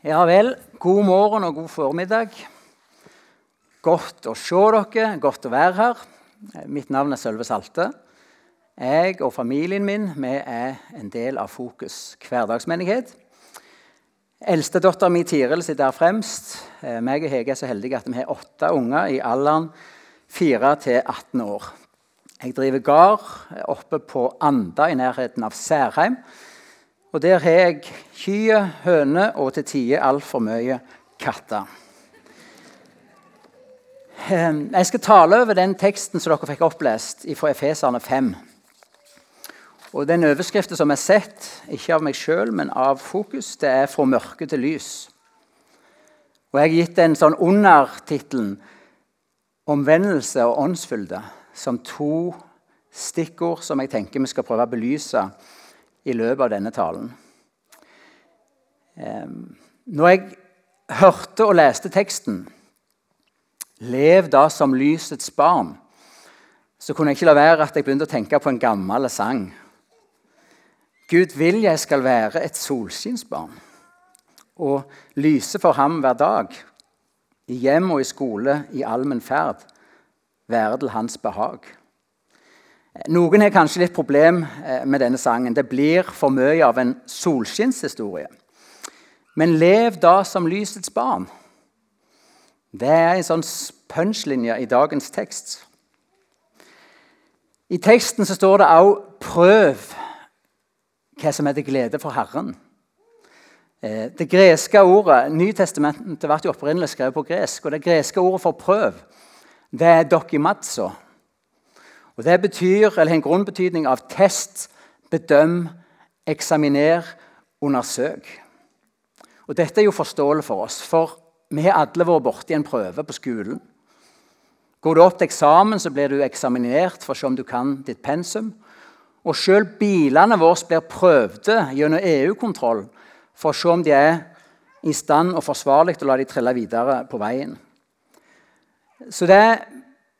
Ja vel. God morgen og god formiddag. Godt å se dere, godt å være her. Mitt navn er Sølve Salte. Jeg og familien min vi er en del av Fokus hverdagsmenighet. Eldstedattera mi Tiril sitter her fremst. Eh, meg og Hege er så heldige at vi har åtte unger i alderen 4 til 18 år. Jeg driver gard oppe på Anda i nærheten av Særheim. Og der har jeg kyr, høner og til tider altfor mye katter. Ehm, jeg skal tale over den teksten som dere fikk opplest fra Efeserne 5. Og Den overskriften som er sett, ikke av meg sjøl, men av Fokus, det er 'Fra mørke til lys'. Og Jeg har gitt den sånn undertittelen 'Omvendelse og åndsfylde' som to stikkord som jeg tenker vi skal prøve å belyse i løpet av denne talen. Når jeg hørte og leste teksten 'Lev da som lysets barn', så kunne jeg ikke la være at jeg begynte å tenke på en gammel sang. Gud vil jeg skal være et solskinnsbarn og lyse for ham hver dag. I hjem og i skole, i allmenn ferd, være til hans behag. Noen har kanskje litt problem eh, med denne sangen. Det blir for mye av en solskinnshistorie. Men lev da som lysets barn. Det er en sånn punchlinje i dagens tekst. I teksten så står det òg 'prøv hva som er til glede for Herren'. Eh, det greske ordet Nytestamentet ble opprinnelig skrevet på gresk. og Det greske ordet for 'prøv' det er 'dokimatso'. Og Det betyr, eller en grunnbetydning av test, bedøm, eksaminer, undersøk. Og Dette er jo forståelig for oss, for vi har alle vært borti en prøve på skolen. Går du opp til eksamen, så blir du eksaminert for å se om du kan ditt pensum. Og Selv bilene våre blir prøvde gjennom EU-kontroll for å se om de er i stand og forsvarlig til å la de trille videre på veien. Så det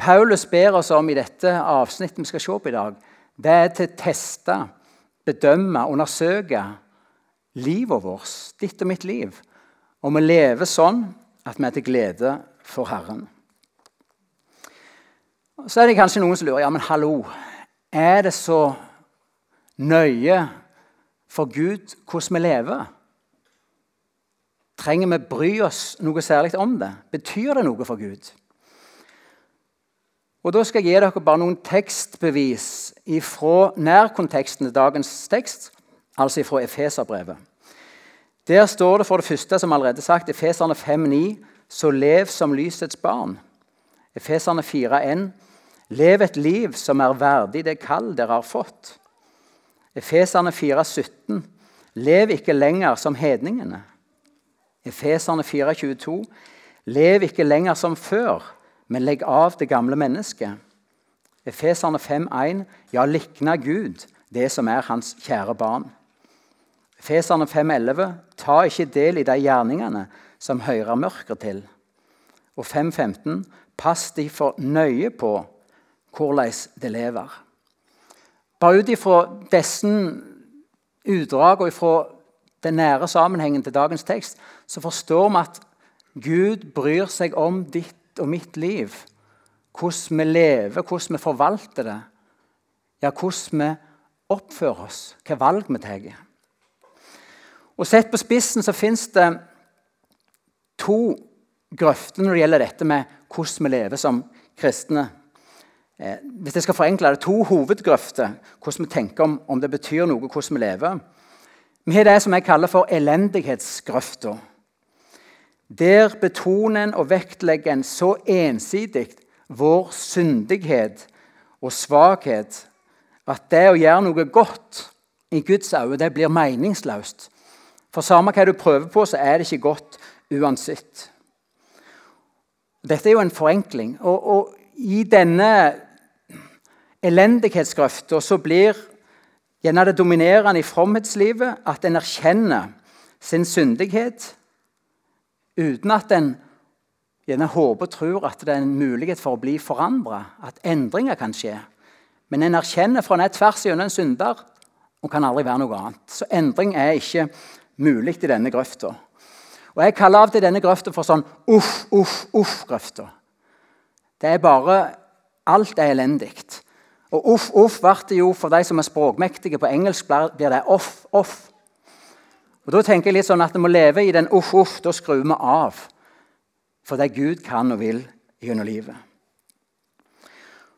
Paulus ber oss om i dette avsnittet vi skal se på i dag, det er til å teste, bedømme, undersøke livet vårt, ditt og mitt liv. Om vi lever sånn at vi er til glede for Herren. Så er det kanskje noen som lurer ja, men hallo, er det så nøye for Gud hvordan vi lever? Trenger vi bry oss noe særlig om det? Betyr det noe for Gud? Og Da skal jeg gi dere bare noen tekstbevis fra nærkonteksten til dagens tekst, altså fra Efeserbrevet. Der står det for det første, som allerede sagt, Efeserne 5,9.: Så lev som lysets barn. Efeserne 4,1.: Lev et liv som er verdig det kall dere har fått. Efeserne 4,17.: Lev ikke lenger som hedningene. Efeserne 4,22.: Lev ikke lenger som før men legg av det gamle mennesket. Efeserne 5,1.: Ja, likna Gud det som er hans kjære barn. Efeserne 5,11.: Ta ikke del i de gjerningene som hører mørket til. Og 5,15.: Pass de for nøye på hvordan det lever. Bare ut ifra disse utdrag og ifra den nære sammenhengen til dagens tekst så forstår vi at Gud bryr seg om ditt og mitt liv. Hvordan vi lever, hvordan vi forvalter det. Ja, hvordan vi oppfører oss, hvilke valg vi tar. Og Sett på spissen så fins det to grøfter når det gjelder dette med hvordan vi lever som kristne. Eh, hvis jeg skal forenkle det, To hovedgrøfter hvordan vi tenker om, om det betyr noe hvordan vi lever. Vi har det som jeg kaller for elendighetsgrøfta. Der betoner en og vektlegger en så ensidig vår syndighet og svakhet at det å gjøre noe godt i Guds øyne blir meningsløst. For samme hva du prøver på, så er det ikke godt uansett. Dette er jo en forenkling. Og, og i denne elendighetsgrøfta så blir gjerne det dominerende i fromhetslivet at en erkjenner sin syndighet uten at en gjerne håper og tror at det er en mulighet for å bli forandra, at endringer kan skje. Men en erkjenner for en er tvers gjennom en synder og kan aldri være noe annet. Så endring er ikke mulig i denne grøfta. Og Jeg kaller av til denne grøfta for sånn uff, uff, uff-grøfta. Det er bare Alt er elendig. Og uff, uff ble det jo for de som er språkmektige. På engelsk blir det off, off. Og Da tenker jeg litt sånn at vi må leve i den uff, uff. Da skrur vi av. For det Gud kan og vil gjennom livet.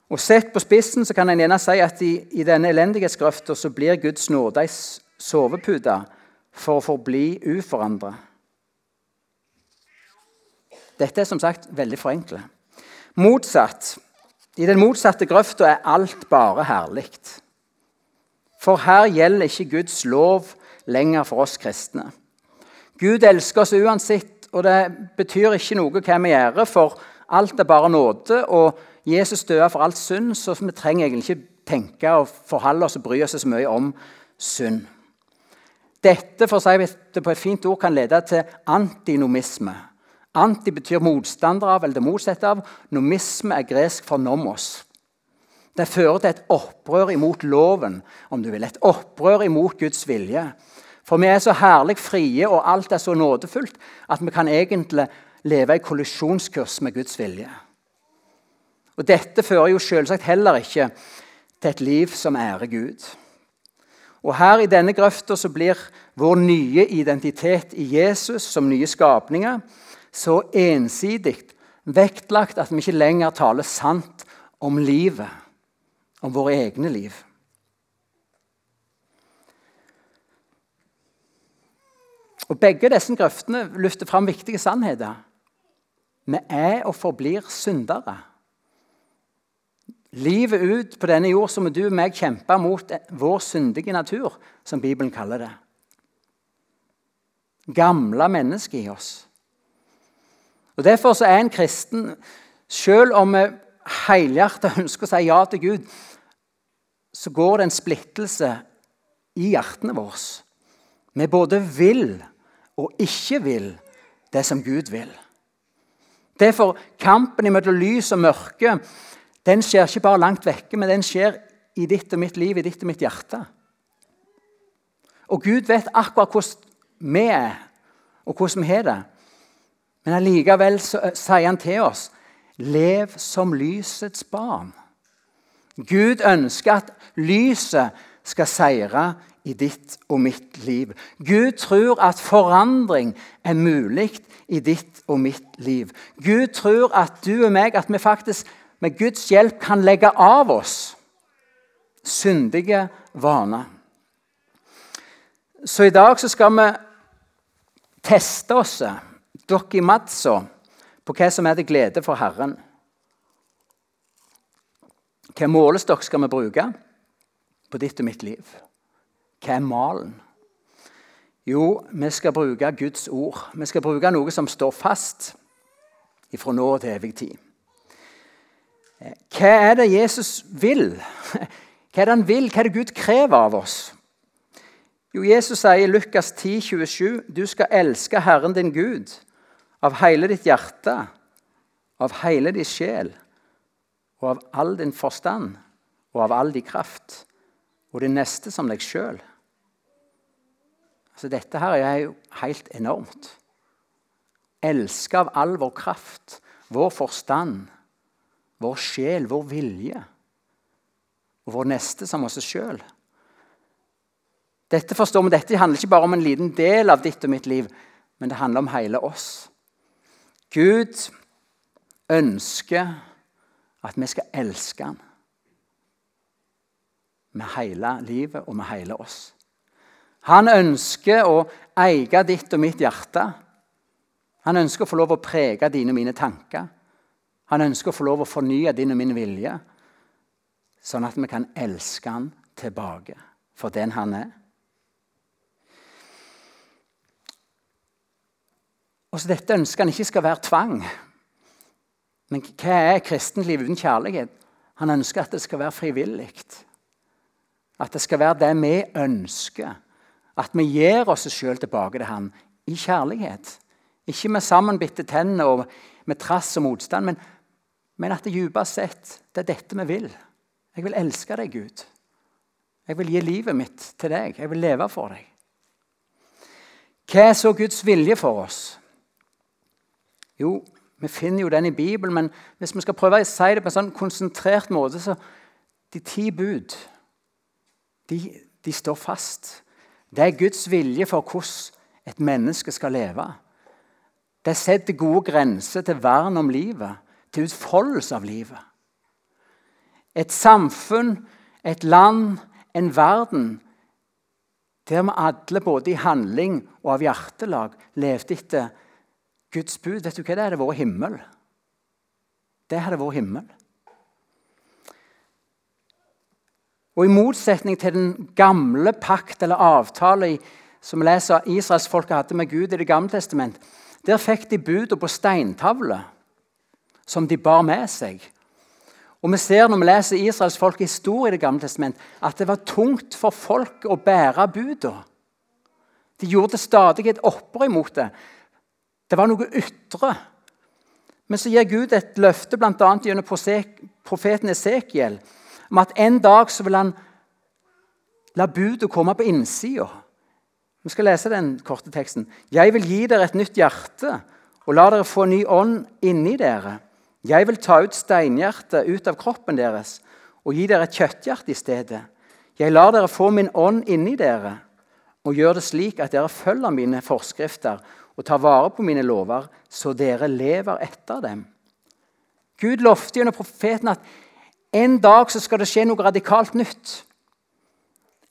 Og Sett på spissen så kan en gjerne si at i, i denne elendighetsgrøfta så blir Guds nåde ei sovepute for å forbli uforandra. Dette er som sagt veldig forenkla. Motsatt i den motsatte grøfta er alt bare herlig. For her gjelder ikke Guds lov lenger for oss kristne. Gud elsker oss uansett, og det betyr ikke noe hva vi gjør, for alt er bare nåde. og Jesus døde for alt synd, så vi trenger egentlig ikke tenke og forholde oss og bry oss så mye om synd. Dette for å si det på et fint ord, kan lede til antinomisme. Anti betyr motstander av, eller det motsatte av. Nomisme er gresk for nomos. Det fører til et opprør imot loven, om du vil. Et opprør imot Guds vilje. For vi er så herlig frie, og alt er så nådefullt, at vi kan egentlig leve i kollisjonskurs med Guds vilje. Og Dette fører jo selvsagt heller ikke til et liv som ærer Gud. Og Her i denne grøfta så blir vår nye identitet i Jesus som nye skapninger så ensidig vektlagt at vi ikke lenger taler sant om livet, om våre egne liv. Og Begge disse grøftene løfter fram viktige sannheter. Vi er og forblir syndere. Livet ut på denne jord så må du og meg kjempe mot vår syndige natur, som Bibelen kaller det. Gamle mennesker i oss. Og Derfor så er en kristen, selv om vi helhjertet ønsker å si ja til Gud, så går det en splittelse i hjertene våre. Vi både vil og ikke vil det som Gud vil. Derfor kampen mellom lys og mørke den skjer ikke bare langt vekke, men den skjer i ditt og mitt liv, i ditt og mitt hjerte. Og Gud vet akkurat hvordan vi er, og hvordan vi har det. Men allikevel eh, sier han til oss lev som lysets barn. Gud ønsker at lyset skal seire i ditt og mitt liv. Gud tror at forandring er mulig i ditt og mitt liv. Gud tror at du og meg, at vi faktisk med Guds hjelp kan legge av oss syndige vaner. Så i dag så skal vi teste oss dokimatso på hva som er til glede for Herren. Hva målestokk skal vi bruke på ditt og mitt liv? Hva er malen? Jo, vi skal bruke Guds ord. Vi skal bruke noe som står fast fra nå til evig tid. Hva er det Jesus vil? Hva er det han vil? Hva er det Gud krever av oss? Jo, Jesus sier i Lukas 10, 27, du skal elske Herren din Gud av hele ditt hjerte, av hele din sjel og av all din forstand og av all din kraft, og din neste som deg sjøl. Altså, dette her er jo helt enormt. Elske av all vår kraft, vår forstand, vår sjel, vår vilje. Og vår neste som oss sjøl. Dette forstår vi, dette handler ikke bare om en liten del av ditt og mitt liv, men det handler om hele oss. Gud ønsker at vi skal elske ham med hele livet og med hele oss. Han ønsker å eie ditt og mitt hjerte. Han ønsker å få lov å prege dine og mine tanker. Han ønsker å få lov å fornye din og min vilje, sånn at vi kan elske han tilbake for den han er. Og så Dette ønsker han ikke skal være tvang. Men hva er kristenliv uten kjærlighet? Han ønsker at det skal være frivillig. At det skal være det vi ønsker. At vi gir oss sjøl tilbake til han i kjærlighet. Ikke med sammenbitte tenner og med trass og motstand, men, men at det dypest sett det er dette vi vil. Jeg vil elske deg, Gud. Jeg vil gi livet mitt til deg. Jeg vil leve for deg. Hva er så Guds vilje for oss? Jo, vi finner jo den i Bibelen, men hvis vi skal prøve å si det på en sånn konsentrert måte, så De ti bud, de, de står fast. Det er Guds vilje for hvordan et menneske skal leve. Det setter gode grenser til vern om livet, til utfoldelse av livet. Et samfunn, et land, en verden der vi alle, både i handling og av hjertelag, levde etter Guds bud. Vet du hva det hadde vært himmel? Det hadde vært himmel. Og I motsetning til den gamle pakt eller avtale som vi leser israelsfolket hadde med Gud i Det gamle testament, der fikk de budene på steintavle som de bar med seg. Og vi ser Når vi leser Israels folk historie i Det gamle testament, at det var tungt for folk å bære budene. De gjorde stadig et opprør imot det. Det var noe ytre. Men så gir Gud et løfte bl.a. gjennom profeten Esekiel om at en dag så vil han la budet komme på innsida. Vi skal lese den korte teksten. Jeg vil gi dere et nytt hjerte og la dere få ny ånd inni dere. Jeg vil ta ut steinhjertet ut av kroppen deres og gi dere et kjøtthjerte i stedet. Jeg lar dere få min ånd inni dere og gjør det slik at dere følger mine forskrifter og tar vare på mine lover, så dere lever etter dem. Gud lovte gjennom profeten at en dag så skal det skje noe radikalt nytt.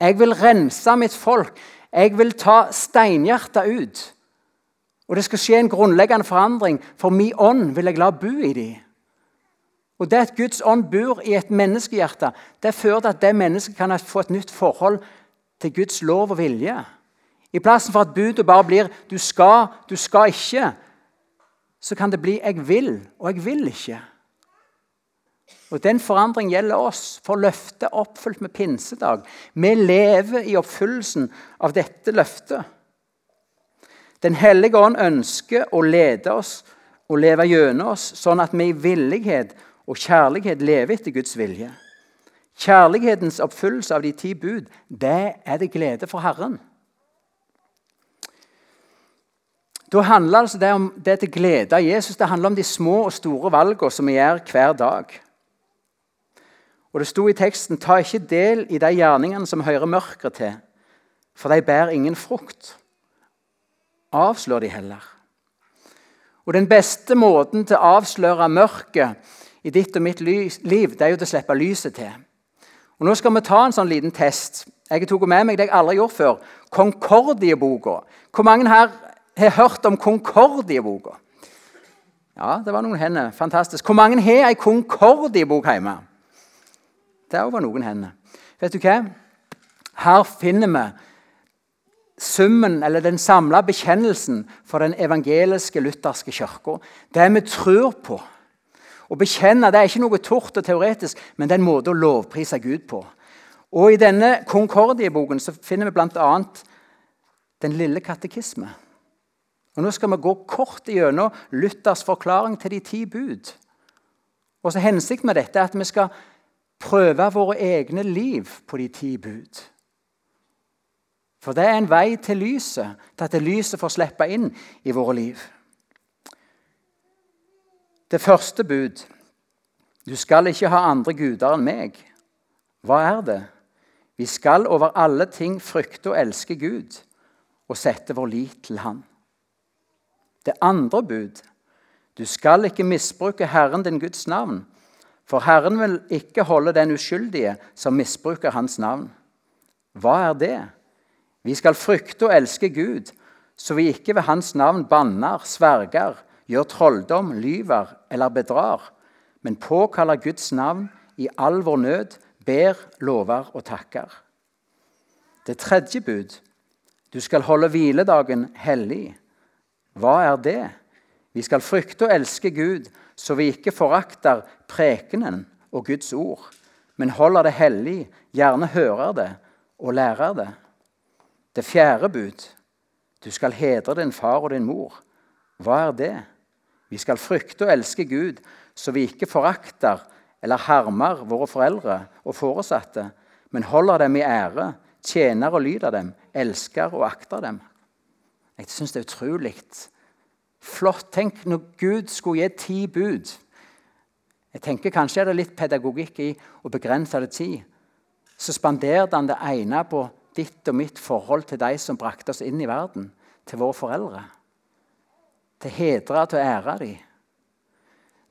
Jeg vil rense mitt folk. Jeg vil ta steinhjertet ut. Og det skal skje en grunnleggende forandring, for min ånd vil jeg la bo i dem. Og Det at Guds ånd bor i et menneskehjerte, det fører til at det mennesket kan få et nytt forhold til Guds lov og vilje. I plassen for at budet bare blir 'du skal, du skal ikke', så kan det bli 'jeg vil, og jeg vil ikke'. Og Den forandring gjelder oss, for løftet er oppfylt med pinsedag. Vi lever i oppfyllelsen av dette løftet. Den hellige ånd ønsker å lede oss og leve gjennom oss, sånn at vi i villighet og kjærlighet lever etter Guds vilje. Kjærlighetens oppfyllelse av de ti bud, det er det glede for Herren. Da handler altså det om det til glede av Jesus. Det handler om de små og store valgene som vi gjør hver dag. Og Det sto i teksten ta ikke del i de gjerningene som hører mørket til, for de bærer ingen frukt. Avslør de heller. Og Den beste måten til å avsløre mørket i ditt og mitt liv, det er jo til å slippe lyset til. Og Nå skal vi ta en sånn liten test. Jeg tok med meg det jeg aldri har gjort før. Konkordieboka. Hvor mange her har hørt om Konkordieboka? Ja, det var noen hender. Fantastisk. Hvor mange har ei Konkordiebok hjemme? Der var noen hender. Vet du hva? Her finner vi summen, eller den samla bekjennelsen for den evangeliske lutherske kirka. Det vi tror på. Å bekjenne det er ikke noe tort og teoretisk, men det er en måte å lovprise Gud på. Og I denne Concordie-boken finner vi bl.a. Den lille katekisme. Og Nå skal vi gå kort gjennom Luthers forklaring til de ti bud. Og så Hensikten med dette er at vi skal prøve våre egne liv på de ti bud. For det er en vei til lyset, til at lyset får slippe inn i våre liv. Det første bud Du skal ikke ha andre guder enn meg. Hva er det? Vi skal over alle ting frykte og elske Gud og sette vår lit til Han. Det andre bud Du skal ikke misbruke Herren din Guds navn, for Herren vil ikke holde den uskyldige som misbruker Hans navn. Hva er det? Vi skal frykte og elske Gud, så vi ikke ved Hans navn banner, sverger, gjør trolldom, lyver eller bedrar, men påkaller Guds navn i all vår nød, ber, lover og takker. Det tredje bud du skal holde hviledagen hellig. Hva er det? Vi skal frykte og elske Gud, så vi ikke forakter prekenen og Guds ord, men holder det hellig, gjerne hører det og lærer det. Det fjerde bud du skal hedre din far og din mor. Hva er det? Vi skal frykte og elske Gud, så vi ikke forakter eller harmer våre foreldre og foresatte, men holder dem i ære, tjener og lyder dem, elsker og akter dem. Jeg syns det er utrolig Flott. Tenk når Gud skulle gi ti bud. Jeg tenker Kanskje er det litt pedagogikk i å begrense det tid. Så spanderte han det ene på ditt og mitt forhold til de som brakte oss inn i verden, til våre foreldre. Til hedre til ære dem.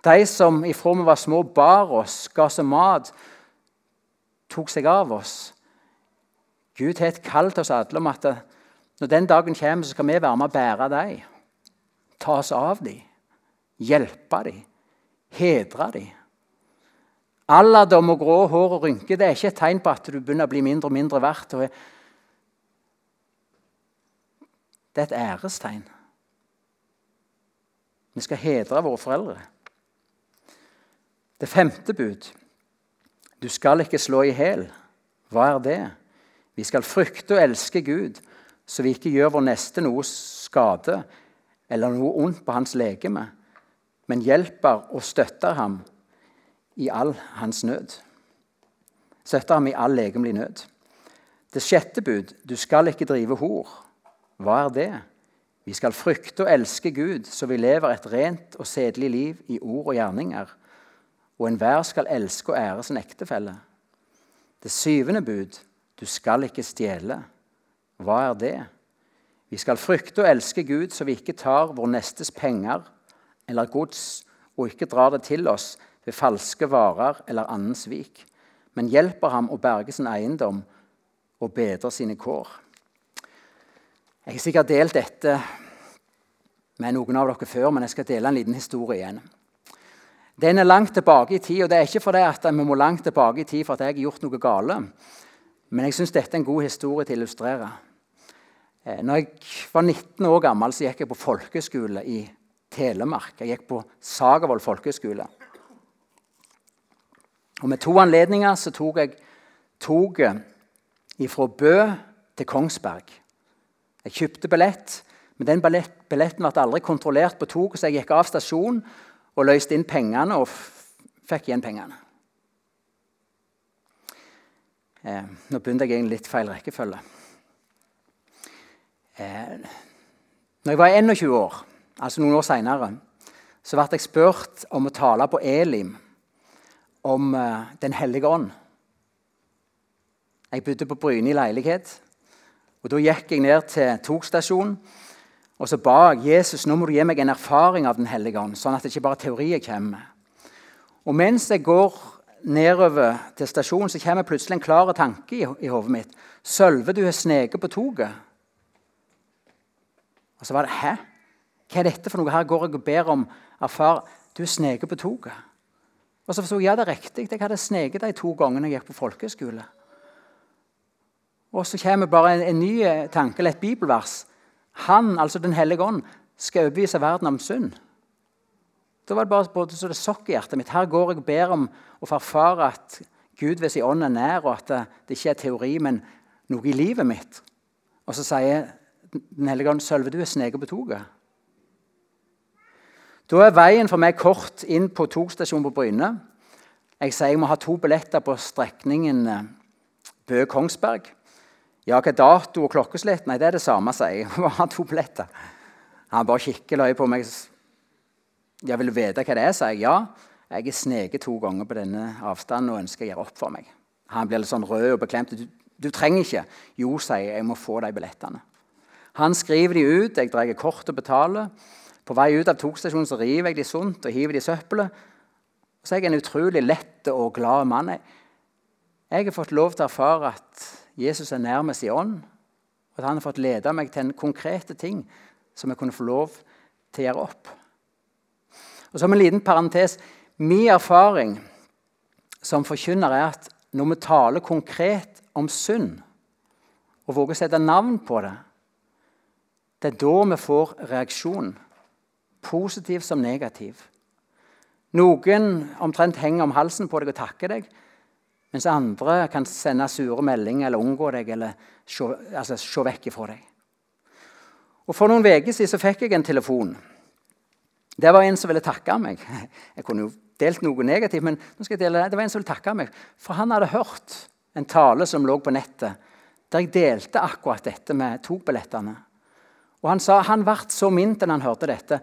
De som ifra vi var små, bar oss, ga oss mat, tok seg av oss. Gud har et kall til oss alle om at når den dagen kommer, så skal vi være med og bære dem. Ta oss av dem. Hjelpe dem. Hedre dem. Alderdom og grå hår og rynker det er ikke et tegn på at du begynner å bli mindre og mindre verdt. Det er et ærestegn. Vi skal hedre våre foreldre. Det femte bud. Du skal ikke slå i hjel. Hva er det? Vi skal frykte og elske Gud, så vi ikke gjør vår neste noe skade eller noe ondt på hans legeme, men hjelper og støtter ham i all hans nød. Støtter ham i all legemlig nød. Det sjette bud du skal ikke drive hor. Hva er det? Vi skal frykte og elske Gud, så vi lever et rent og sedelig liv i ord og gjerninger og enhver skal elske og ære sin ektefelle. Det syvende bud du skal ikke stjele. Hva er det? Vi skal frykte og elske Gud, så vi ikke tar vår nestes penger eller gods og ikke drar det til oss ved falske varer eller annen svik, men hjelper ham å berge sin eiendom og bedre sine kår. Jeg har sikkert delt dette med noen av dere før, men jeg skal dele en liten historie igjen. Den er langt tilbake i tid, og det er ikke fordi at vi må langt tilbake i tid for at jeg har gjort noe gale. Men jeg syns dette er en god historie til å illustrere. Eh, når jeg var 19 år gammel, så gikk jeg på folkeskole i Telemark. Jeg gikk på Sagervoll folkeskole. Og Med to anledninger så tok jeg toget fra Bø til Kongsberg. Jeg kjøpte billett, men den billetten ble aldri kontrollert på toget, så jeg gikk av stasjonen og løste inn pengene og fikk igjen pengene. Eh, nå begynte jeg egentlig litt feil rekkefølge. Eh, når jeg var 21 år, altså noen år seinere, så ble jeg spurt om å tale på Elim om eh, Den hellige ånd. Jeg bodde på Bryne i leilighet. og Da gikk jeg ned til togstasjonen og så ba jeg Jesus nå må du gi meg en erfaring av Den hellige ånd, sånn at det ikke bare teorier kommer. Og mens jeg går nedover til stasjonen, så kommer plutselig en klar tanke i, i hodet mitt. Sølve, du har sneket på toget. Og så var det Hæ? Hva er dette for noe? Her går jeg og ber om erfar. Du har sneket på toget. Og så forsto jeg ja, det er riktig. Jeg hadde sneket de to gangene jeg gikk på folkeskole. Og så kommer bare en, en ny tanke, eller et bibelvers. Han, altså Den hellige ånd, skal overbevise verden om synd. Da var det bare både så det sokk i hjertet mitt. Her går jeg og ber om å få erfare at Gud ved sin ånd er nær, og at det ikke er teori, men noe i livet mitt. Og så sier Den hellige ånd, 'Sølve, du er sneker på toget'. Da er veien for meg kort inn på togstasjonen på Bryne. Jeg sier jeg må ha to billetter på strekningen eh, Bø-Kongsberg. Ja, hva dato og klokkeslett? Nei, det er det samme, sier jeg. Må ha to billetter. Han bare kikker løye på meg. Jeg vil vite hva det er, sier jeg. Ja, jeg er sneket to ganger på denne avstanden og ønsker å gjøre opp for meg. Han blir litt sånn rød og beklemt. Du, du trenger ikke. Jo, sier jeg, jeg må få de billettene. Han skriver de ut, jeg drar kort og betaler. På vei ut av togstasjonen så river jeg de sunt og hiver de i søppelet. Så er jeg en utrolig lett og glad mann. Jeg har fått lov til å erfare at Jesus er nærmest i ånd. At han har fått lede meg til en konkrete ting som jeg kunne få lov til å gjøre opp. Og Som en liten parentes min erfaring som forkynner er at når vi taler konkret om synd, og våger å sette navn på det, det er da vi får reaksjon. Positiv som negativ. Noen omtrent henger om halsen på deg og takker deg. Mens andre kan sende sure meldinger eller unngå deg eller se, altså, se vekk ifra deg. Og For noen uker siden fikk jeg en telefon. Det var en som ville takke meg. Jeg kunne jo delt noe negativt, men dele, det var en som ville takke meg. For han hadde hørt en tale som lå på nettet, der jeg delte akkurat dette med togbillettene. Og Han sa han ble så mint enn han hørte dette,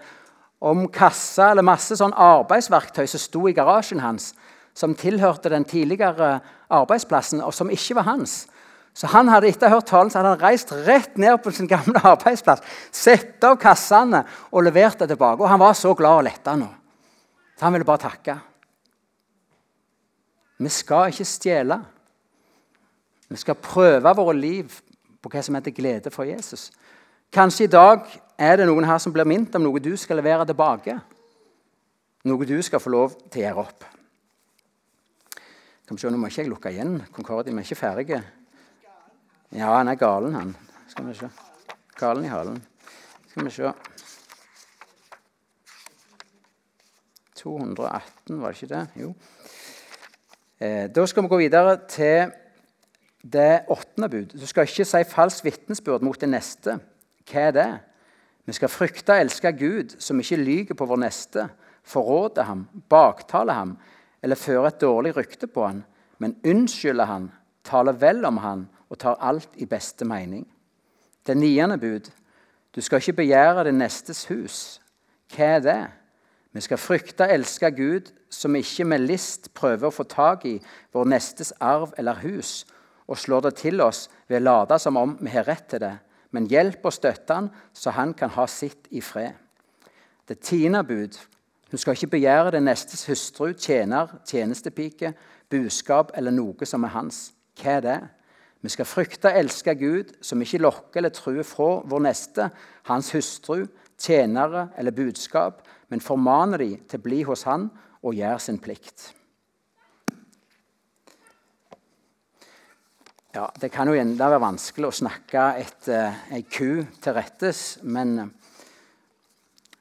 om kassa eller masse sånn arbeidsverktøy som sto i garasjen hans, som tilhørte den tidligere arbeidsplassen, og som ikke var hans. Så han hadde etter hørt talen, så hadde han reist rett ned på sin gamle arbeidsplass, satt av kassene og levert det tilbake. Og han var så glad og letta nå. Så han ville bare takke. Vi skal ikke stjele. Vi skal prøve våre liv på hva som heter glede for Jesus. Kanskje i dag er det noen her som blir minnet om noe du skal levere tilbake. Noe du skal få lov til å gjøre opp. Kan vi se, Nå må ikke jeg lukke igjen Concordia. Vi er ikke ferdige. Ja, han er galen, han. Skal vi se. Galen i halen. Skal vi se. 218, var det ikke det? Jo. Eh, da skal vi gå videre til det åttende bud. Du skal ikke si falskt vitnesbyrd mot det neste. Hva er det? Vi skal frykte og elske Gud, som ikke lyver på vår neste, forråde ham, baktale ham eller føre et dårlig rykte på ham, men unnskylde ham, tale vel om ham og tar alt i beste mening. Det niende bud. Du skal ikke begjære det nestes hus. Hva er det? Vi skal frykte og elske Gud, som ikke med list prøver å få tak i vår nestes arv eller hus, og slår det til oss ved å late som om vi har rett til det, men hjelp og støtte han, så han kan ha sitt i fred. Det tiende bud. hun skal ikke begjære den nestes hustru, tjener, tjenestepike, buskap eller noe som er hans. Hva er det? Vi skal frykte og elske Gud, som ikke lokker eller truer fra vår neste, hans hustru, tjenere eller budskap, men formaner de til å bli hos han og gjøre sin plikt. Ja, Det kan jo enda være vanskelig å snakke et, ei ku til rettes, men,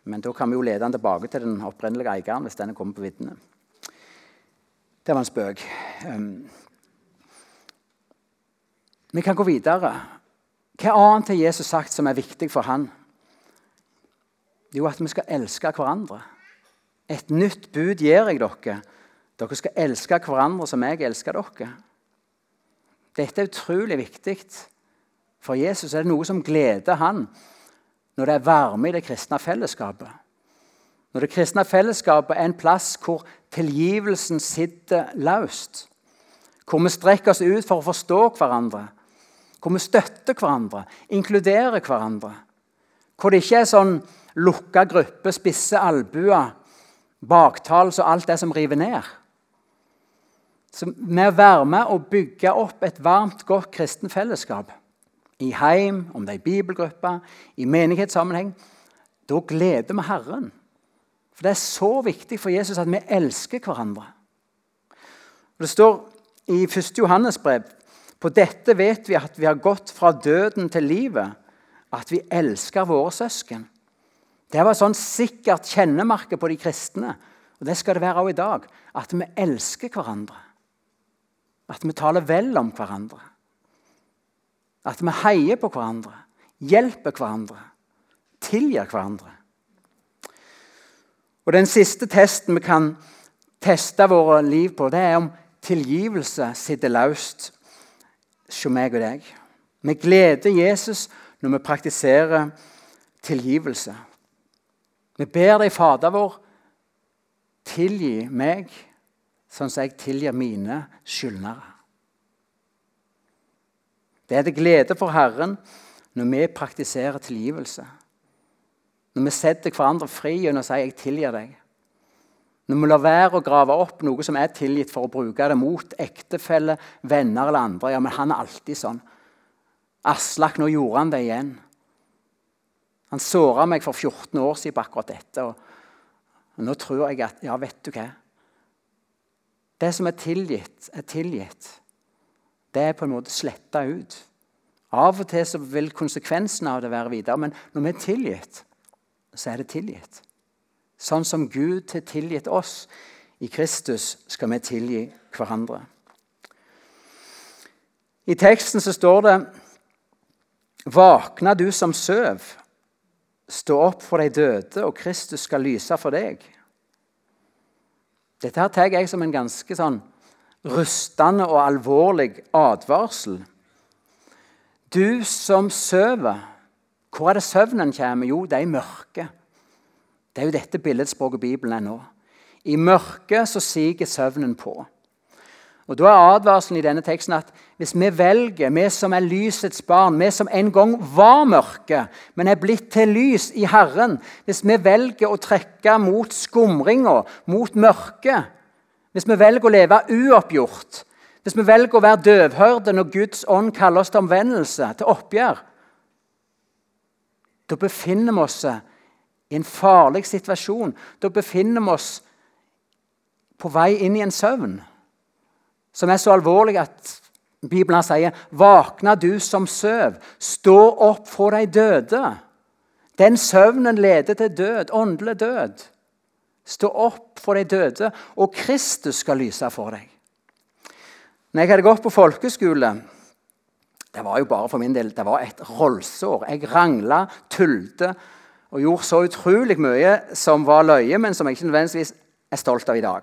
men da kan vi jo lede den tilbake til den opprinnelige eieren hvis den kommer på viddene. Det var en spøk. Um, vi kan gå videre. Hva annet har Jesus sagt som er viktig for han? Jo, at vi skal elske hverandre. Et nytt bud gir jeg dere. Dere skal elske hverandre som jeg elsker dere. Dette er utrolig viktig. For Jesus er det noe som gleder han når det er varme i det kristne fellesskapet. Når det kristne fellesskapet er en plass hvor tilgivelsen sitter løst. Hvor vi strekker oss ut for å forstå hverandre hvor vi støtter hverandre, inkluderer hverandre. Hvor det ikke er sånn lukka gruppe, spisse albuer, baktals og alt det som river ned. Så Med å være med og bygge opp et varmt, godt kristen fellesskap i heim, om det er i bibelgrupper, i menighetssammenheng, da gleder vi Herren. For Det er så viktig for Jesus at vi elsker hverandre. Og det står i 1. Johannes brev på dette vet vi at vi har gått fra døden til livet, at vi elsker våre søsken. Det var sånn sikkert kjennemerke på de kristne. Og det skal det være også i dag. At vi elsker hverandre. At vi taler vel om hverandre. At vi heier på hverandre, hjelper hverandre, tilgir hverandre. Og Den siste testen vi kan teste våre liv på, det er om tilgivelse sitter løst hos meg og deg. Vi gleder Jesus når vi praktiserer tilgivelse. Vi ber deg, Fader vår, tilgi meg sånn som jeg tilgir mine skyldnere. Det er til glede for Herren når vi praktiserer tilgivelse. Når vi setter hverandre fri og sier 'jeg tilgir deg'. Når vi lar være å grave opp noe som er tilgitt, for å bruke det mot ektefelle, venner eller andre Ja, men han er alltid sånn. Aslak, nå gjorde han det igjen. Han såra meg for 14 år siden på akkurat dette. Og nå tror jeg at Ja, vet du hva? Det som er tilgitt, er tilgitt. Det er på en måte sletta ut. Av og til så vil konsekvensen av det være videre, men når vi er tilgitt, så er det tilgitt. Sånn som Gud har tilgitt oss i Kristus, skal vi tilgi hverandre. I teksten så står det Våkna du som søv, stå opp for de døde, og Kristus skal lyse for deg. Dette her tar jeg som en ganske sånn rustende og alvorlig advarsel. Du som sover, Hvor er det søvnen kommer? Jo, det er i mørket. Det er jo dette billedspråket Bibelen er nå. I mørket så siger søvnen på. Og Da er advarselen i denne teksten at hvis vi velger, vi som er lysets barn, vi som en gang var mørke, men er blitt til lys i Herren Hvis vi velger å trekke mot skumringa, mot mørket, hvis vi velger å leve uoppgjort, hvis vi velger å være døvhørte når Guds ånd kaller oss til omvendelse, til oppgjør Da befinner vi oss i en farlig situasjon. Da befinner vi oss på vei inn i en søvn som er så alvorlig at Bibelen sier 'Våkna du som søv, stå opp for de døde'. Den søvnen leder til død, åndelig død. Stå opp for de døde, og Kristus skal lyse for deg. Når jeg hadde gått på folkeskole Det var jo bare for min del det var et rollsår. Jeg rangla, tulte og gjorde så utrolig mye som var løye, men som jeg ikke nødvendigvis er stolt av i dag.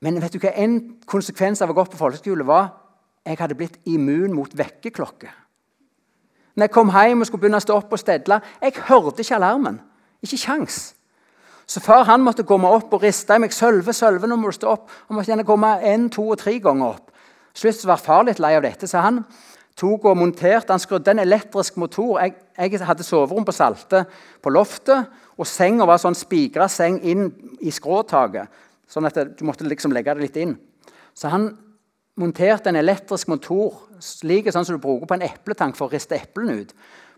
Men vet du hva? en konsekvens av å gå på folkeskole var jeg hadde blitt immun mot vekkerklokker. Når jeg kom hjem og skulle begynne å stå opp og stedle, jeg hørte ikke alarmen. Ikke kjangs. Så far han måtte komme opp og riste i meg. 'Sølve, Sølve, nå må du stå opp.' Han måtte gjerne komme en, to og tre ganger opp. Slutt var far litt lei av dette, så han tok og monterte Han skrudde en elektrisk motor. Jeg, jeg hadde soverom på Salte på loftet, og senga var sånn spigra seng inn i skråtaket. Sånn at du måtte liksom legge det litt inn. Så han monterte en elektrisk motor slik sånn som du bruker på en epletank for å riste eplene ut,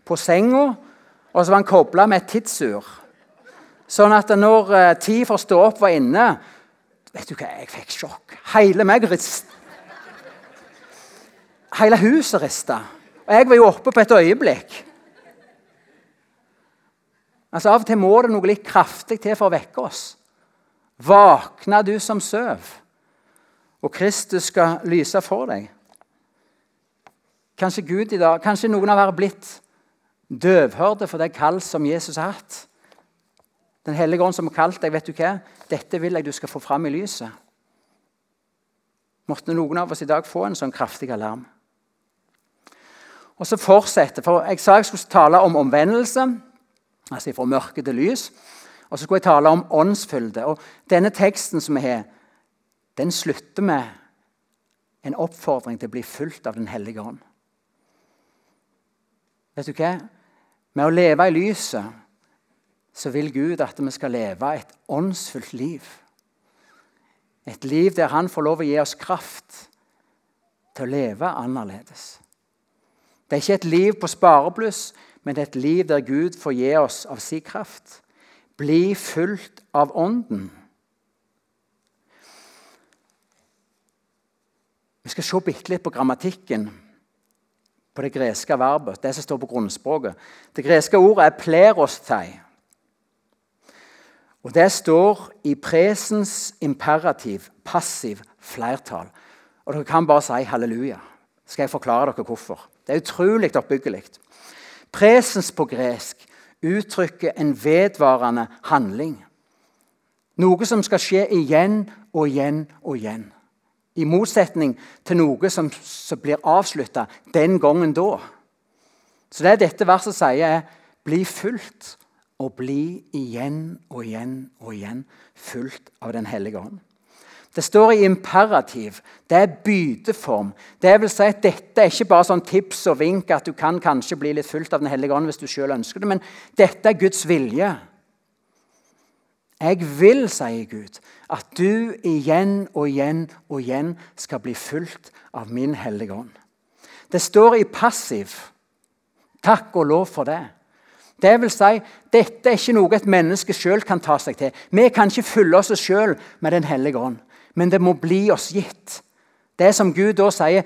på senga. Og så var han kobla med et tidsur. Sånn at når uh, tid for å stå opp var inne Vet du hva, jeg fikk sjokk. Hele meg rist. Hele huset rista. Og jeg var jo oppe på et øyeblikk. Altså Av og til må det noe litt kraftig til for å vekke oss. Våkna du som søv, og Kristus skal lyse for deg. Kanskje Gud i dag, kanskje noen av dere har blitt døvhørte for det kall som Jesus har hatt. Den hellige ånd som har kalt deg, vet du hva? Dette vil jeg du skal få fram i lyset. Måtte noen av oss i dag få en sånn kraftig alarm. Og så fortsette, for Jeg sa jeg skulle tale om omvendelse, altså fra mørke til lys. Og så skulle jeg tale om åndsfylde. Og denne teksten som vi har, den slutter med en oppfordring til å bli fulgt av Den hellige ånd. Vet du hva? Med å leve i lyset så vil Gud at vi skal leve et åndsfullt liv. Et liv der Han får lov å gi oss kraft til å leve annerledes. Det er ikke et liv på sparebluss, men det er et liv der Gud får gi oss av sin kraft. Bli fulgt av Ånden. Vi skal se bitte litt på grammatikken på det greske verbet, det som står på grunnspråket. Det greske ordet er 'plerosthei'. Og Det står i presens imperativ, passiv flertall. Og Dere kan bare si halleluja. Skal jeg forklare dere hvorfor? Det er utrolig oppbyggelig. Presens på gresk uttrykker en vedvarende handling. Noe som skal skje igjen og igjen og igjen. I motsetning til noe som, blir avslutta den gangen da. Så det dette verset sier, er bli fulgt og bli igjen og igjen og igjen fulgt av Den hellige ånd. Det står i imperativ. Det er byteform. Det vil si at Dette er ikke bare sånn tips og vink at du kan kanskje bli litt fulgt av Den hellige ånd hvis du selv ønsker det, men dette er Guds vilje. Jeg vil, sier Gud, at du igjen og igjen og igjen skal bli fulgt av min hellige ånd. Det står i passiv. Takk og lov for det. Det vil si, Dette er ikke noe et menneske sjøl kan ta seg til. Vi kan ikke fylle oss sjøl med Den hellige ånd men det må bli oss gitt. Det som Gud da sier,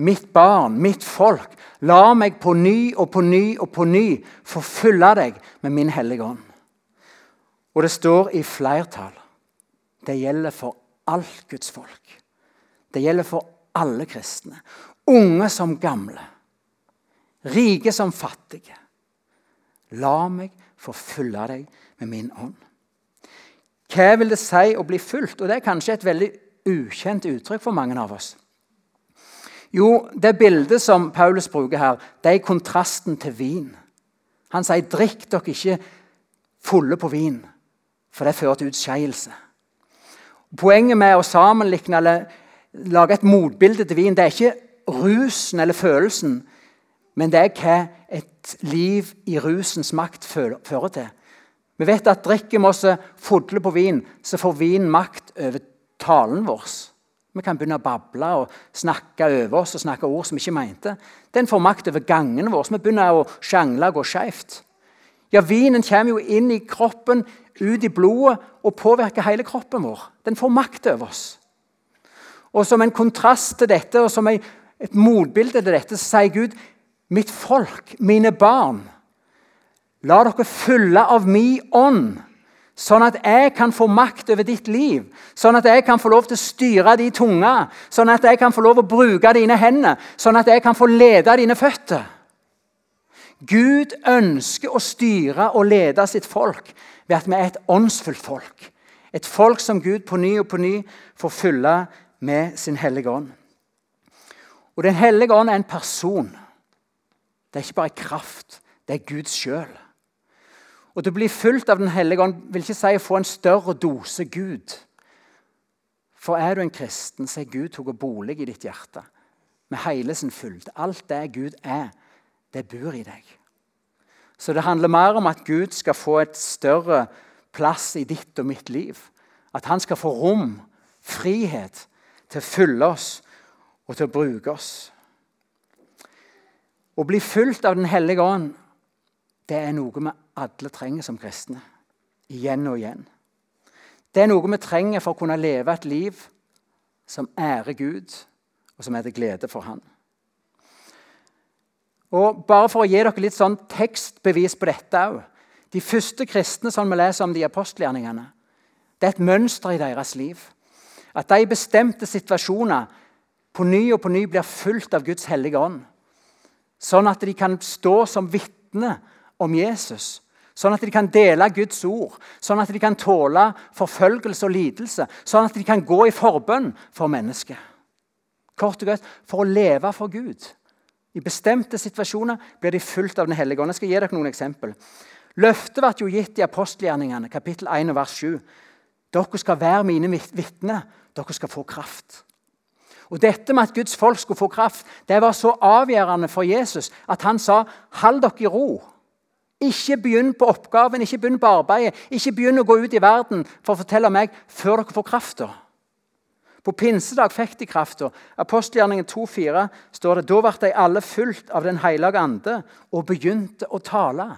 'Mitt barn, mitt folk, la meg på ny og på ny og på ny forfylle deg med min hellige ånd.' Og det står i flertall. Det gjelder for alt Guds folk. Det gjelder for alle kristne. Unge som gamle. Rike som fattige. La meg forfylle deg med min ånd. Hva vil det si å bli fulgt? Og Det er kanskje et veldig ukjent uttrykk for mange av oss. Jo, det bildet som Paulus bruker her, det er kontrasten til vin. Han sier, 'Drikk dere ikke fulle på vin', for det fører til utskeielse. Poenget med å sammenligne eller lage et motbilde til vin, det er ikke rusen eller følelsen, men det er hva et liv i rusens makt fører til. Vi vet at drikker vi oss fulle på vin, så får vin makt over talen vår. Vi kan begynne å bable og snakke over oss og snakke ord som vi ikke mente. Den får makt over gangene våre. Vi begynner å sjangle og gå skeivt. Ja, vinen kommer jo inn i kroppen, ut i blodet og påvirker hele kroppen vår. Den får makt over oss. Og Som en kontrast til dette og som et motbilde til dette, så sier Gud mitt folk, mine barn, la dere fylle av min ånd Sånn at jeg kan få makt over ditt liv. Sånn at jeg kan få lov til å styre de tunga. Sånn at jeg kan få lov til å bruke dine hender. Sånn at jeg kan få lede dine føtter. Gud ønsker å styre og lede sitt folk ved at vi er et åndsfullt folk. Et folk som Gud på ny og på ny får fylle med sin hellige ånd. Og Den hellige ånd er en person. Det er ikke bare kraft. Det er Gud sjøl. Og Å bli fulgt av Den hellige ånd vil ikke si å få en større dose Gud. For er du en kristen, så er Gud tatt bolig i ditt hjerte med hele sin fylde. Alt det Gud er, det bor i deg. Så det handler mer om at Gud skal få et større plass i ditt og mitt liv. At han skal få rom, frihet, til å fylle oss og til å bruke oss. Å bli fulgt av Den hellige ånd det er noe vi alle trenger som kristne. Igjen og igjen. Det er noe vi trenger for å kunne leve et liv som ærer Gud, og som er til glede for Han. Og Bare for å gi dere litt sånn tekstbevis på dette òg. De første kristne som vi leser om de apostelgjerningene, det er et mønster i deres liv. At de i bestemte situasjoner på ny og på ny blir fulgt av Guds hellige ånd. Sånn at de kan stå som vitne om Jesus. Sånn at de kan dele Guds ord, sånn at de kan tåle forfølgelse og lidelse. Sånn at de kan gå i forbønn for mennesket. Kort og godt for å leve for Gud. I bestemte situasjoner blir de fulgt av Den hellige ånd. Jeg skal gi dere noen eksempel. Løftet ble jo gitt i apostelgjerningene, kapittel 1 vers 7. Dere skal være mine vitner. Dere skal få kraft. Og Dette med at Guds folk skulle få kraft, det var så avgjørende for Jesus at han sa 'hold dere i ro'. Ikke begynn på oppgaven, ikke begynn på arbeidet. Ikke begynn å gå ut i verden for å fortelle meg før dere får krafta. På pinsedag fikk de krafta. Apostelgjerningen 2,4 står det da ble de alle fulgt av Den hellige ande og begynte å tale.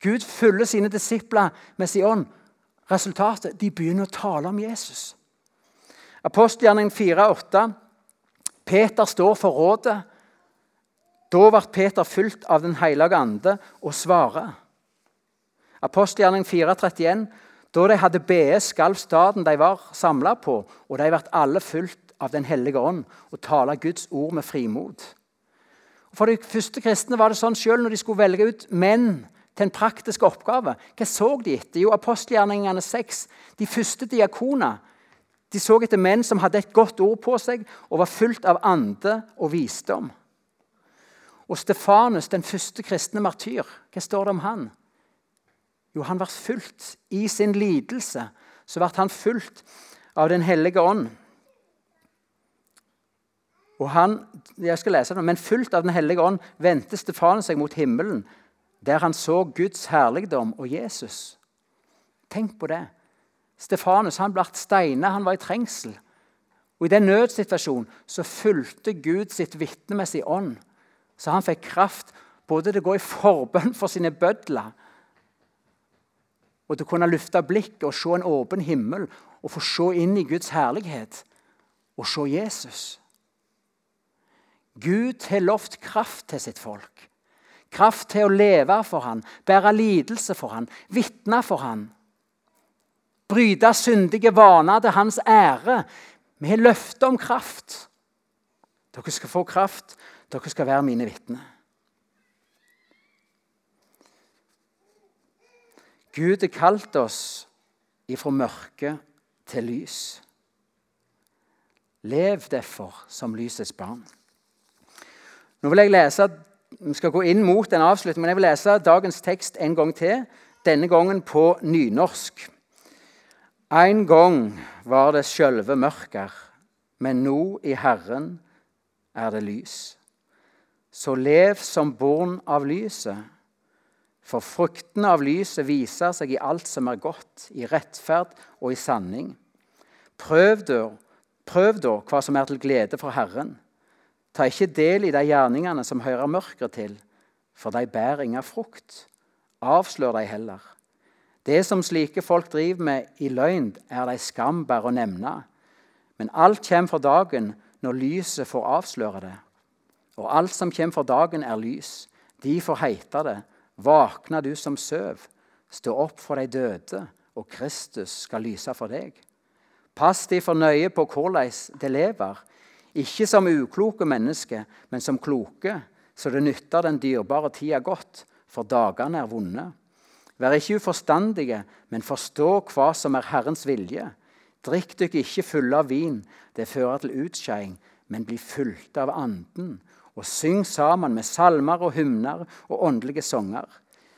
Gud fyller sine disipler med sin ånd. Resultatet de begynner å tale om Jesus. Apostelgjerningen 4,8. Peter står for rådet. Da ble Peter fulgt av Den hellige ande og svarer. Apostelgjerning 4,31. Da de hadde bedt, skalv staden de var samla på, og de ble alle fulgt av Den hellige ånd og talte Guds ord med frimod. For de første kristne var det sånn selv når de skulle velge ut menn til en praktisk oppgave. Hva så de etter? Jo, apostelgjerningene 6. De første diakoner de så etter menn som hadde et godt ord på seg og var fulgt av ande og visdom. Og Stefanus, den første kristne martyr, hva står det om han? Jo, han ble fulgt i sin lidelse. Så ble han fulgt av Den hellige ånd. Og han, jeg skal lese det, Men fulgt av Den hellige ånd vendte Stefanus seg mot himmelen, der han så Guds herligdom og Jesus. Tenk på det. Stefanus han ble steina, han var i trengsel. Og I den nødsituasjonen så fulgte Gud sitt vitne med sin ånd så han fikk kraft både til å gå i forbønn for sine bødler og til å kunne løfte blikket og se en åpen himmel og få se inn i Guds herlighet og se Jesus. Gud har lovt kraft til sitt folk. Kraft til å leve for ham, bære lidelse for ham, vitne for ham. Bryte syndige vaner til hans ære. Vi har løfte om kraft. Dere skal få kraft dere skal være mine vitner. Gud har kalt oss ifra mørke til lys. Lev derfor som lysets barn. Nå vil jeg lese vi skal gå inn mot en avslutning, men jeg vil lese dagens tekst en gang til. Denne gangen på nynorsk. En gang var det sjølve mørker, men nå i Herren er det lys. Så lev som born av lyset. For fruktene av lyset viser seg i alt som er godt, i rettferd og i sanning. Prøv da, prøv da hva som er til glede for Herren. Ta ikke del i de gjerningene som hører mørket til, for de bærer ingen frukt. Avslør de heller. Det som slike folk driver med i løgn, er de skam bare å nevne. Men alt kommer for dagen når lyset får avsløre det. Og alt som kommer for dagen, er lys. De får heite det. Våkna du som søv. Stå opp for de døde, og Kristus skal lyse for deg. Pass de for nøye på hvordan de lever ikke som ukloke mennesker, men som kloke, så det nytter den dyrebare tida godt, for dagene er vonde. Vær ikke uforstandige, men forstå hva som er Herrens vilje. Drikk dere ikke fulle av vin, det fører til utskeiing, men bli fulgt av Anden. Og syng sammen med salmer og hymner og åndelige sanger.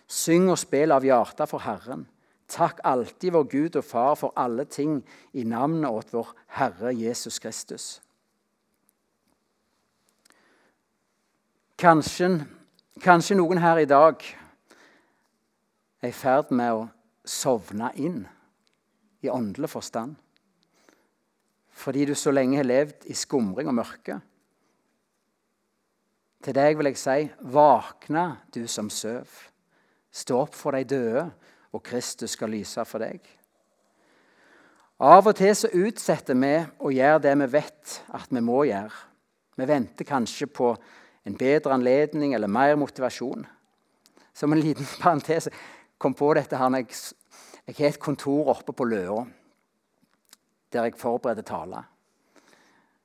Syng og spill av hjertet for Herren. Takk alltid vår Gud og Far for alle ting i navnet åt vår Herre Jesus Kristus. Kanskje, kanskje noen her i dag er i ferd med å sovne inn i åndelig forstand. Fordi du så lenge har levd i skumring og mørke. Til deg vil jeg si, våkne, du som søv. Stå opp for de døde, og Kristus skal lyse for deg. Av og til så utsetter vi å gjøre det vi vet at vi må gjøre. Vi venter kanskje på en bedre anledning eller mer motivasjon. Som en liten parentes kom på dette her jeg, jeg har et kontor oppe på Løa der jeg forbereder taler.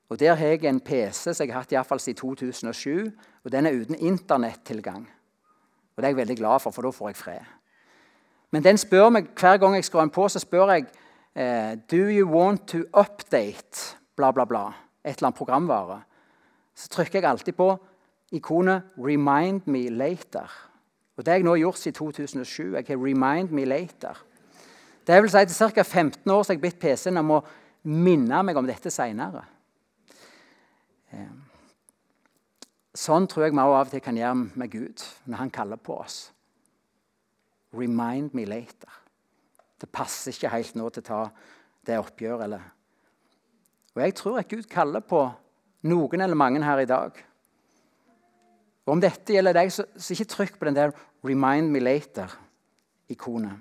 Og Der har jeg en PC som jeg har hatt i fall siden 2007. og Den er uten internettilgang. Og Det er jeg veldig glad for, for da får jeg fred. Men den spør meg hver gang jeg skrur den på, så spør jeg eh, Do you want to update bla, bla, bla, et eller annet programvare. Så trykker jeg alltid på ikonet 'Remind me later'. Og Det har jeg nå gjort siden 2007. Jeg har 'Remind me later'. Det vil si Til ca. 15 år så har jeg bedt PC-en om å minne meg om dette seinere. Eh, sånn tror jeg vi av og til kan gjøre med Gud når han kaller på oss. Remind me later. Det passer ikke helt nå til å ta det oppgjøret. Eller. Og jeg tror at Gud kaller på noen eller mange her i dag og Om dette gjelder deg, så, så ikke trykk på den der 'remind me later'-ikonet.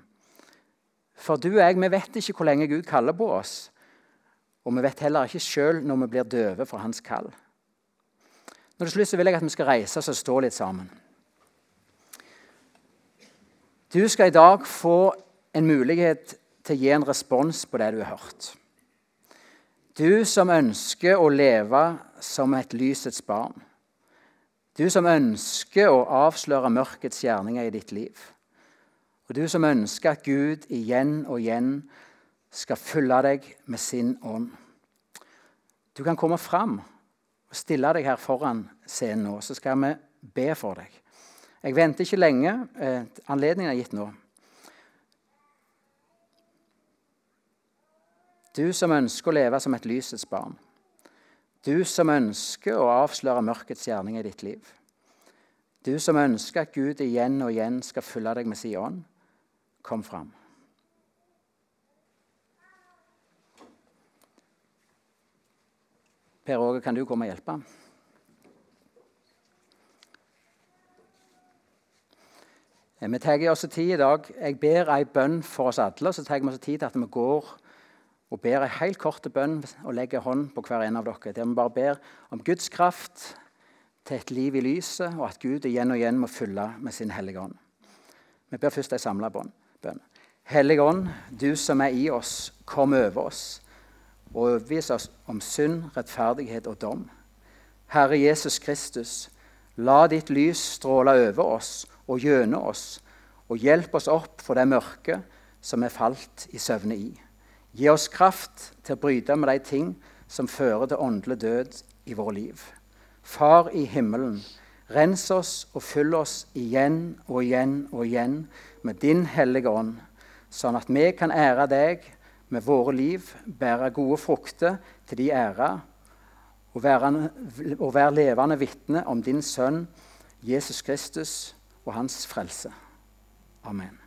For du og jeg vi vet ikke hvor lenge Gud kaller på oss. Og vi vet heller ikke sjøl når vi blir døve for hans kall. Når det slutt så vil jeg at vi skal reise oss og stå litt sammen. Du skal i dag få en mulighet til å gi en respons på det du har hørt. Du som ønsker å leve som et lysets barn. Du som ønsker å avsløre mørkets gjerninger i ditt liv. Og du som ønsker at Gud igjen og igjen skal fylle deg med sin ånd. Du kan komme fram og stille deg her foran scenen nå, så skal vi be for deg. Jeg venter ikke lenge. Eh, anledningen er gitt nå. Du som ønsker å leve som et lysets barn. Du som ønsker å avsløre mørkets gjerning i ditt liv. Du som ønsker at Gud igjen og igjen skal fylle deg med sin ånd, kom fram. Per Åge, kan du komme og hjelpe? Eh, vi tar oss tid i dag. Jeg ber ei bønn for oss alle. Så tar vi oss tid til at vi går og ber ei helt kort bønn og legger hånd på hver en av dere. Der vi bare ber om Guds kraft til et liv i lyset, og at Gud igjen og igjen må fylle med sin hellige ånd. Vi ber først ei samla bønn. Hellige ånd, du som er i oss, kom over oss og overbevise oss om synd, rettferdighet og dom. Herre Jesus Kristus, la ditt lys stråle over oss og gjennom oss, og hjelp oss opp for det mørket som er falt i søvne i. Gi oss kraft til å bryte med de ting som fører til åndelig død i vårt liv. Far i himmelen, Rens oss og fyll oss igjen og igjen og igjen med Din Hellige Ånd, sånn at vi kan ære Deg med våre liv, bære gode frukter til de ære og være, og være levende vitne om Din Sønn Jesus Kristus og Hans frelse. Amen.